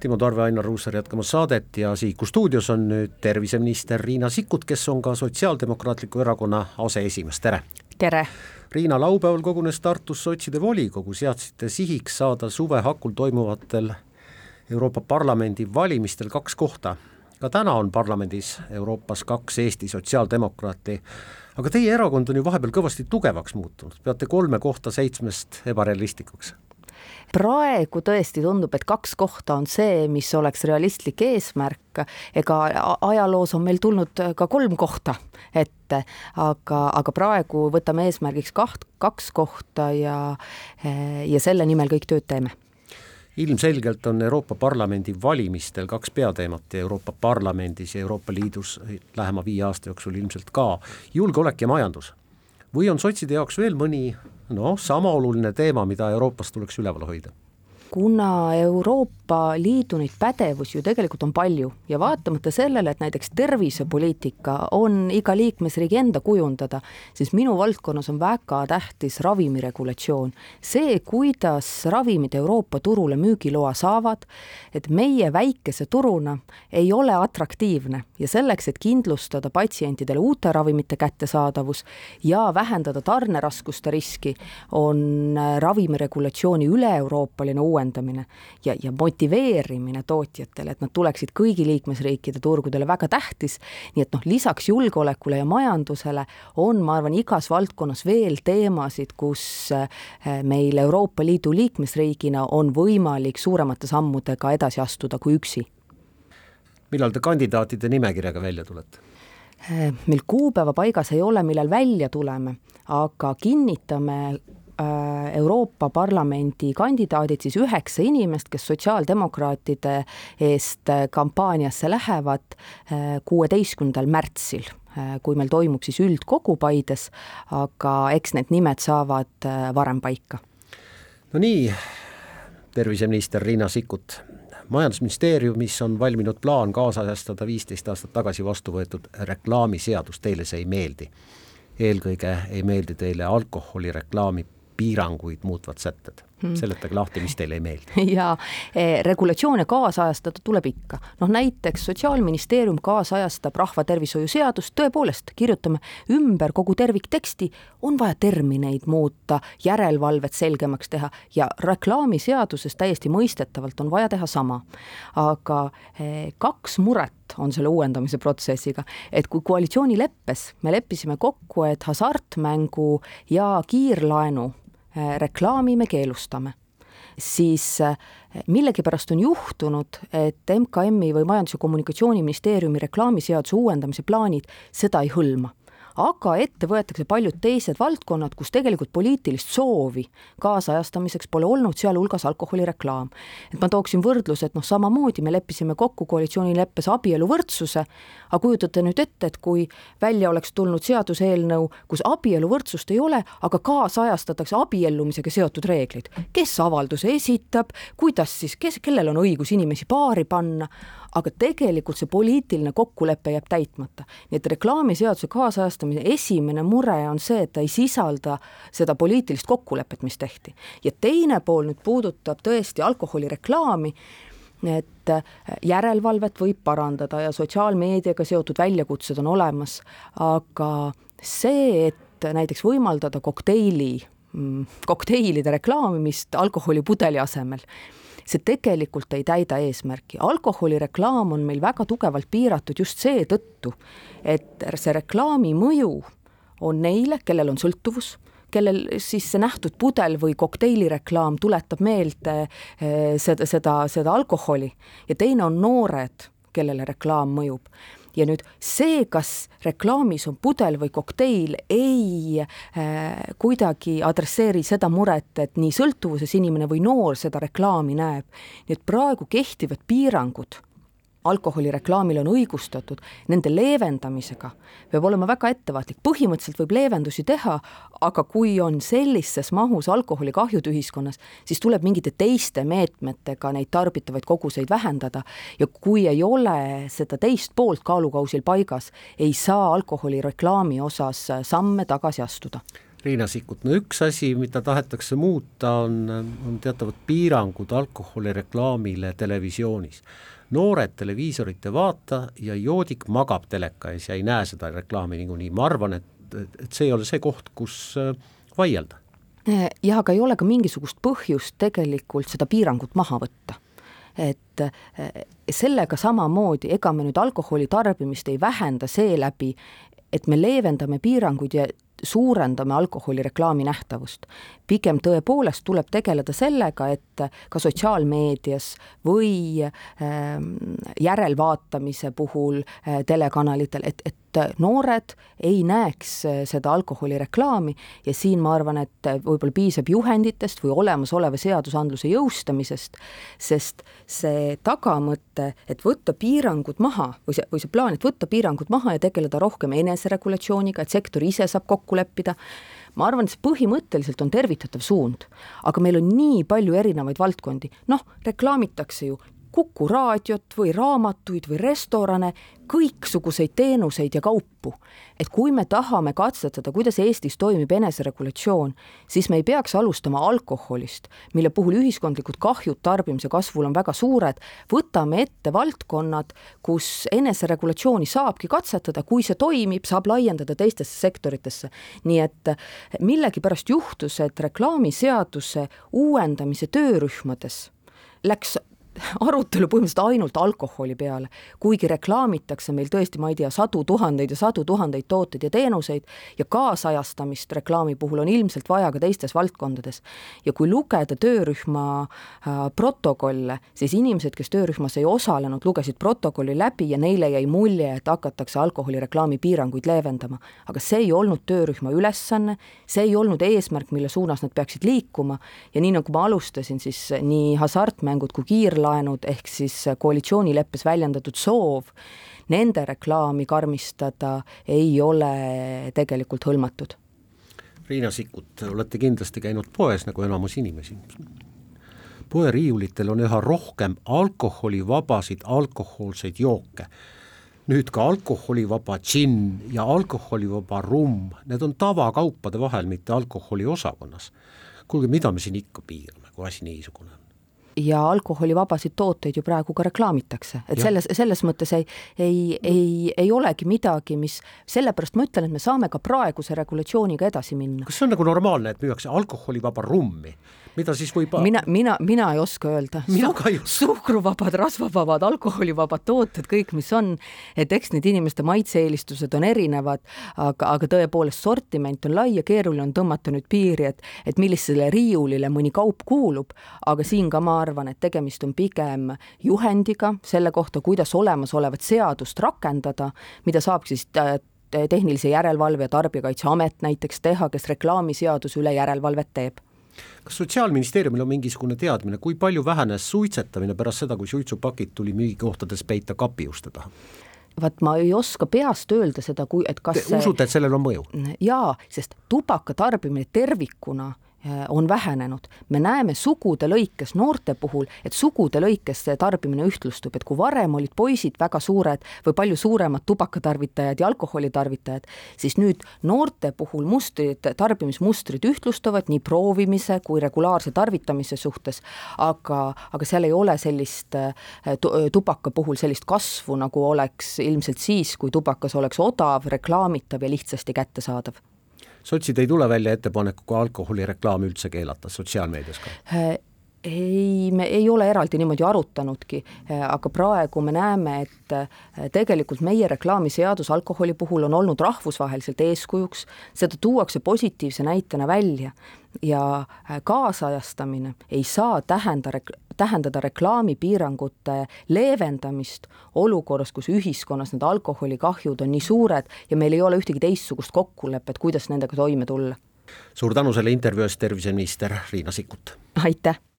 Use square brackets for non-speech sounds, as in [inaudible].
Timo Tarve, Ainar Ruussaar jätkamas saadet ja Sihiku stuudios on nüüd terviseminister Riina Sikkut, kes on ka Sotsiaaldemokraatliku Erakonna aseesimees, tere! tere! Riina, laupäeval kogunes Tartus sotside volikogu, seadsite sihiks saada suve hakul toimuvatel Euroopa Parlamendi valimistel kaks kohta. ka täna on parlamendis Euroopas kaks Eesti sotsiaaldemokraati, aga teie erakond on ju vahepeal kõvasti tugevaks muutunud, peate kolme kohta seitsmest ebarealistlikuks praegu tõesti tundub, et kaks kohta on see, mis oleks realistlik eesmärk, ega ajaloos on meil tulnud ka kolm kohta ette, aga, aga praegu võtame eesmärgiks kaht, kaks kohta ja, ja selle nimel kõik tööd teeme. Ilmselgelt on Euroopa Parlamendi valimistel kaks peateemat Euroopa Parlamendis ja Euroopa Liidus lähema viie aasta jooksul ilmselt ka. Julgeolek ja majandus. Või on sotside jaoks veel mõni noh, sama oluline teema, mida Euroopas tuleks üleval hoida kuna Euroopa Liidu neid pädevusi ju tegelikult on palju ja vaatamata sellele, et näiteks tervisepoliitika on iga liikmesriigi enda kujundada, siis minu valdkonnas on väga tähtis ravimiregulatsioon. see, kuidas ravimid Euroopa turule müügiloa saavad, et meie väikese turuna ei ole atraktiivne ja selleks, et kindlustada patsientidele uute ravimite kättesaadavus ja vähendada tarneraskuste riski, on ravimiregulatsiooni üle-euroopaline uuendamine uuendamine ja, ja motiveerimine tootjatele, et nad tuleksid kõigi liikmesriikide turgudele, väga tähtis. nii et noh, lisaks julgeolekule ja majandusele on, ma arvan, igas valdkonnas veel teemasid, kus eh, meil Euroopa Liidu liikmesriigina on võimalik suuremate sammudega edasi astuda kui üksi. millal te kandidaatide nimekirjaga välja tulete? Eh, meil kuupäeva paigas ei ole, millal välja tuleme, aga kinnitame Euroopa Parlamendi kandidaadid, siis üheksa inimest, kes sotsiaaldemokraatide eest äh, kampaaniasse lähevad äh, kuueteistkümnendal märtsil kui meil toimub siis üldkogu Paides, aga eks need nimed saavad varem paika. no nii, terviseminister Riina Sikkut, majandusministeeriumis on valminud plaan kaasajastada viisteist aastat tagasi vastu võetud reklaamiseadus, teile see ei meeldi. eelkõige ei meeldi teile alkoholireklaami piiranguid muutvad sätted hmm.. seletage lahti, mis teile ei meeldi. [laughs] ja eh, regulatsioone kaasajastada tuleb ikka. noh, näiteks Sotsiaalministeerium kaasajastab rahvatervishoiu seadust, tõepoolest, kirjutame ümber kogu tervikteksti, on vaja termineid muuta, järelevalvet selgemaks teha ja reklaamiseaduses täiesti mõistetavalt on vaja teha sama. aga eh, kaks muret on selle uuendamise protsessiga, et kui koalitsioonileppes me leppisime kokku, et hasartmängu ja kiirlaenu Äh, reklaami me keelustame, siis äh, millegipärast on juhtunud, et MKM-i või Majandus- ja Kommunikatsiooniministeeriumi reklaamiseaduse uuendamise plaanid seda ei hõlma aga ette võetakse paljud teised valdkonnad, kus tegelikult poliitilist soovi kaasajastamiseks pole olnud, sealhulgas alkoholireklaam. et ma tooksin võrdluse, et noh, samamoodi me leppisime kokku koalitsioonileppes abieluvõrdsuse, aga kujutate nüüd ette, et kui välja oleks tulnud seaduseelnõu, kus abieluvõrdsust ei ole, aga kaasajastatakse abiellumisega seotud reeglid, kes avalduse esitab, kuidas siis, kes, kellel on õigus inimesi paari panna, aga tegelikult see poliitiline kokkulepe jääb täitmata. nii et reklaamiseaduse kaasajastamise esimene mure on see, et ta ei sisalda seda poliitilist kokkulepet, mis tehti. ja teine pool nüüd puudutab tõesti alkoholireklaami, et järelevalvet võib parandada ja sotsiaalmeediaga seotud väljakutsed on olemas, aga see, et näiteks võimaldada kokteili, mm, kokteilide reklaamimist alkoholipudeli asemel see tegelikult ei täida eesmärki. alkoholireklaam on meil väga tugevalt piiratud just seetõttu, et see reklaami mõju on neile, kellel on sõltuvus kellel siis see nähtud pudel või kokteilireklaam tuletab meelde eh, seda, seda, seda alkoholi ja teine on noored, kellele reklaam mõjub ja nüüd see, kas reklaamis on pudel või kokteil, ei äh, kuidagi adresseeri seda muret, et nii sõltuvuses inimene või noor seda reklaami näeb. nii et praegu kehtivad piirangud alkoholireklaamile on õigustatud, nende leevendamisega peab olema väga ettevaatlik, põhimõtteliselt võib leevendusi teha, aga kui on sellises mahus alkoholikahjud ühiskonnas, siis tuleb mingite teiste meetmetega neid tarbitavaid koguseid vähendada. Ja kui ei ole seda teist poolt kaalukausil paigas, ei saa alkoholireklaami osas samme tagasi astuda Riina Sikkut, no üks asi, mida tahetakse muuta, on, on teatavad piirangud alkoholireklaamile televisioonis. noored televiisorit ei vaata ja joodik magab teleka ees ja ei näe seda reklaami niikuinii, ma arvan, et, et see ei ole see koht, kus äh, vaielda. jah, aga ei ole ka mingisugust põhjust tegelikult seda piirangut maha võtta et äh, sellega samamoodi, ega me nüüd alkoholi tarbimist ei vähenda seeläbi, et me leevendame piiranguid ja suurendame alkoholireklaami nähtavust. pigem tõepoolest tuleb tegeleda sellega, et ka sotsiaalmeedias või äh, järelvaatamise puhul äh, telekanalitel, et, et noored ei näeks seda alkoholireklaami ja siin ma arvan, et võib-olla piisab juhenditest või olemasoleva seadusandluse jõustamisest, sest see tagamõte, et võtta piirangud maha või see, või see plaan, et võtta piirangud maha ja tegeleda rohkem eneseregulatsiooniga, et sektor ise saab kokku leppida, ma arvan, et see põhimõtteliselt on tervitatav suund, aga meil on nii palju erinevaid valdkondi, noh, reklaamitakse ju Kuku raadiot või raamatuid või restorane, kõiksuguseid teenuseid ja kaupu. et kui me tahame katsetada, kuidas Eestis toimib eneseregulatsioon, siis me ei peaks alustama alkoholist, mille puhul ühiskondlikud kahjud tarbimise kasvul on väga suured, võtame ette valdkonnad, kus eneseregulatsiooni saabki katsetada, kui see toimib, saab laiendada teistesse sektoritesse. nii et millegipärast juhtus, et reklaamiseaduse uuendamise töörühmades läks arutelu põhimõtteliselt ainult alkoholi peale, kuigi reklaamitakse meil tõesti, ma ei tea, sadu tuhandeid ja sadu tuhandeid tooteid ja teenuseid ja kaasajastamist reklaami puhul on ilmselt vaja ka teistes valdkondades. ja kui lugeda töörühma äh, protokolle, siis inimesed, kes töörühmas ei osalenud, lugesid protokolli läbi ja neile jäi mulje, et hakatakse alkoholireklaami piiranguid leevendama. aga see ei olnud töörühma ülesanne, see ei olnud eesmärk, mille suunas nad peaksid liikuma ja nii, nagu ma alustasin, siis nii hasartmängud kui kiirlaen laenud ehk siis koalitsioonileppes väljendatud soov nende reklaami karmistada ei ole tegelikult hõlmatud. Riina Sikkut, olete kindlasti käinud poes nagu enamus inimesi. poeriiulitel on üha rohkem alkoholivabasid alkohoolseid jooke. nüüd ka alkoholivaba džinn ja alkoholivaba rumm, need on tavakaupade vahel, mitte alkoholi osakonnas. kuulge, mida me siin ikka piirame, kui asi niisugune on? Ja alkoholivabasid tooteid ju praegu ka reklaamitakse, et ja. selles, selles mõttes ei, ei, ei, ei olegi midagi, mis, sellepärast ma ütlen, et me saame ka praeguse regulatsiooniga edasi minna. kas see on nagu normaalne, et müüakse alkoholivaba rummi? Mida siis võib mina, mina, mina ei oska öelda. suhkruvabad, rasvavabad, alkoholivabad tooted, kõik, mis on, et eks need inimeste maitse-eelistused on erinevad, aga, aga tõepoolest sortiment on lai ja keeruline on tõmmata nüüd piiri, et, et millisele riiulile mõni kaup kuulub, aga siin ka ma arvan, et tegemist on pigem juhendiga selle kohta, kuidas olemasolevat seadust rakendada, mida saab siis äh, tehnilise järelevalve ja Tarbijakaitseamet näiteks teha, kes reklaamiseaduse üle järelevalvet teeb kas Sotsiaalministeeriumil on mingisugune teadmine, kui palju vähenes suitsetamine pärast seda, kui suitsupakid tuli müügikohtades peita kapi uste taha? vaat ma ei oska peast öelda seda, kui, et kas Te usute, et sellel on mõju? jaa, sest tubaka tarbimine tervikuna on vähenenud. me näeme sugude lõikes noorte puhul, et sugude lõikes see tarbimine ühtlustub, et kui varem olid poisid väga suured või palju suuremad tubakatarvitajad ja alkoholitarvitajad, siis nüüd noorte puhul mustrid, tarbimismustrid ühtlustuvad nii proovimise kui regulaarse tarvitamise suhtes, aga, aga seal ei ole sellist äh, tubaka puhul sellist kasvu, nagu oleks ilmselt siis, kui tubakas oleks odav, reklaamitav ja lihtsasti kättesaadav sotsid ei tule välja ettepanekuga alkoholireklaami üldse keelata sotsiaalmeedias ka? Ei, me ei ole eraldi niimoodi arutanudki, äh, aga praegu me näeme, et äh, tegelikult meie reklaamiseadus alkoholi puhul on olnud rahvusvaheliselt eeskujuks, seda tuuakse positiivse näitena välja ja kaasajastamine ei saa tähenda, tähendada reklaamipiirangute leevendamist olukorras, kus ühiskonnas need alkoholikahjud on nii suured ja meil ei ole ühtegi teistsugust kokkulepet, kuidas nendega toime tulla. suur tänu selle intervjuu eest, terviseminister Riina Sikkut! aitäh!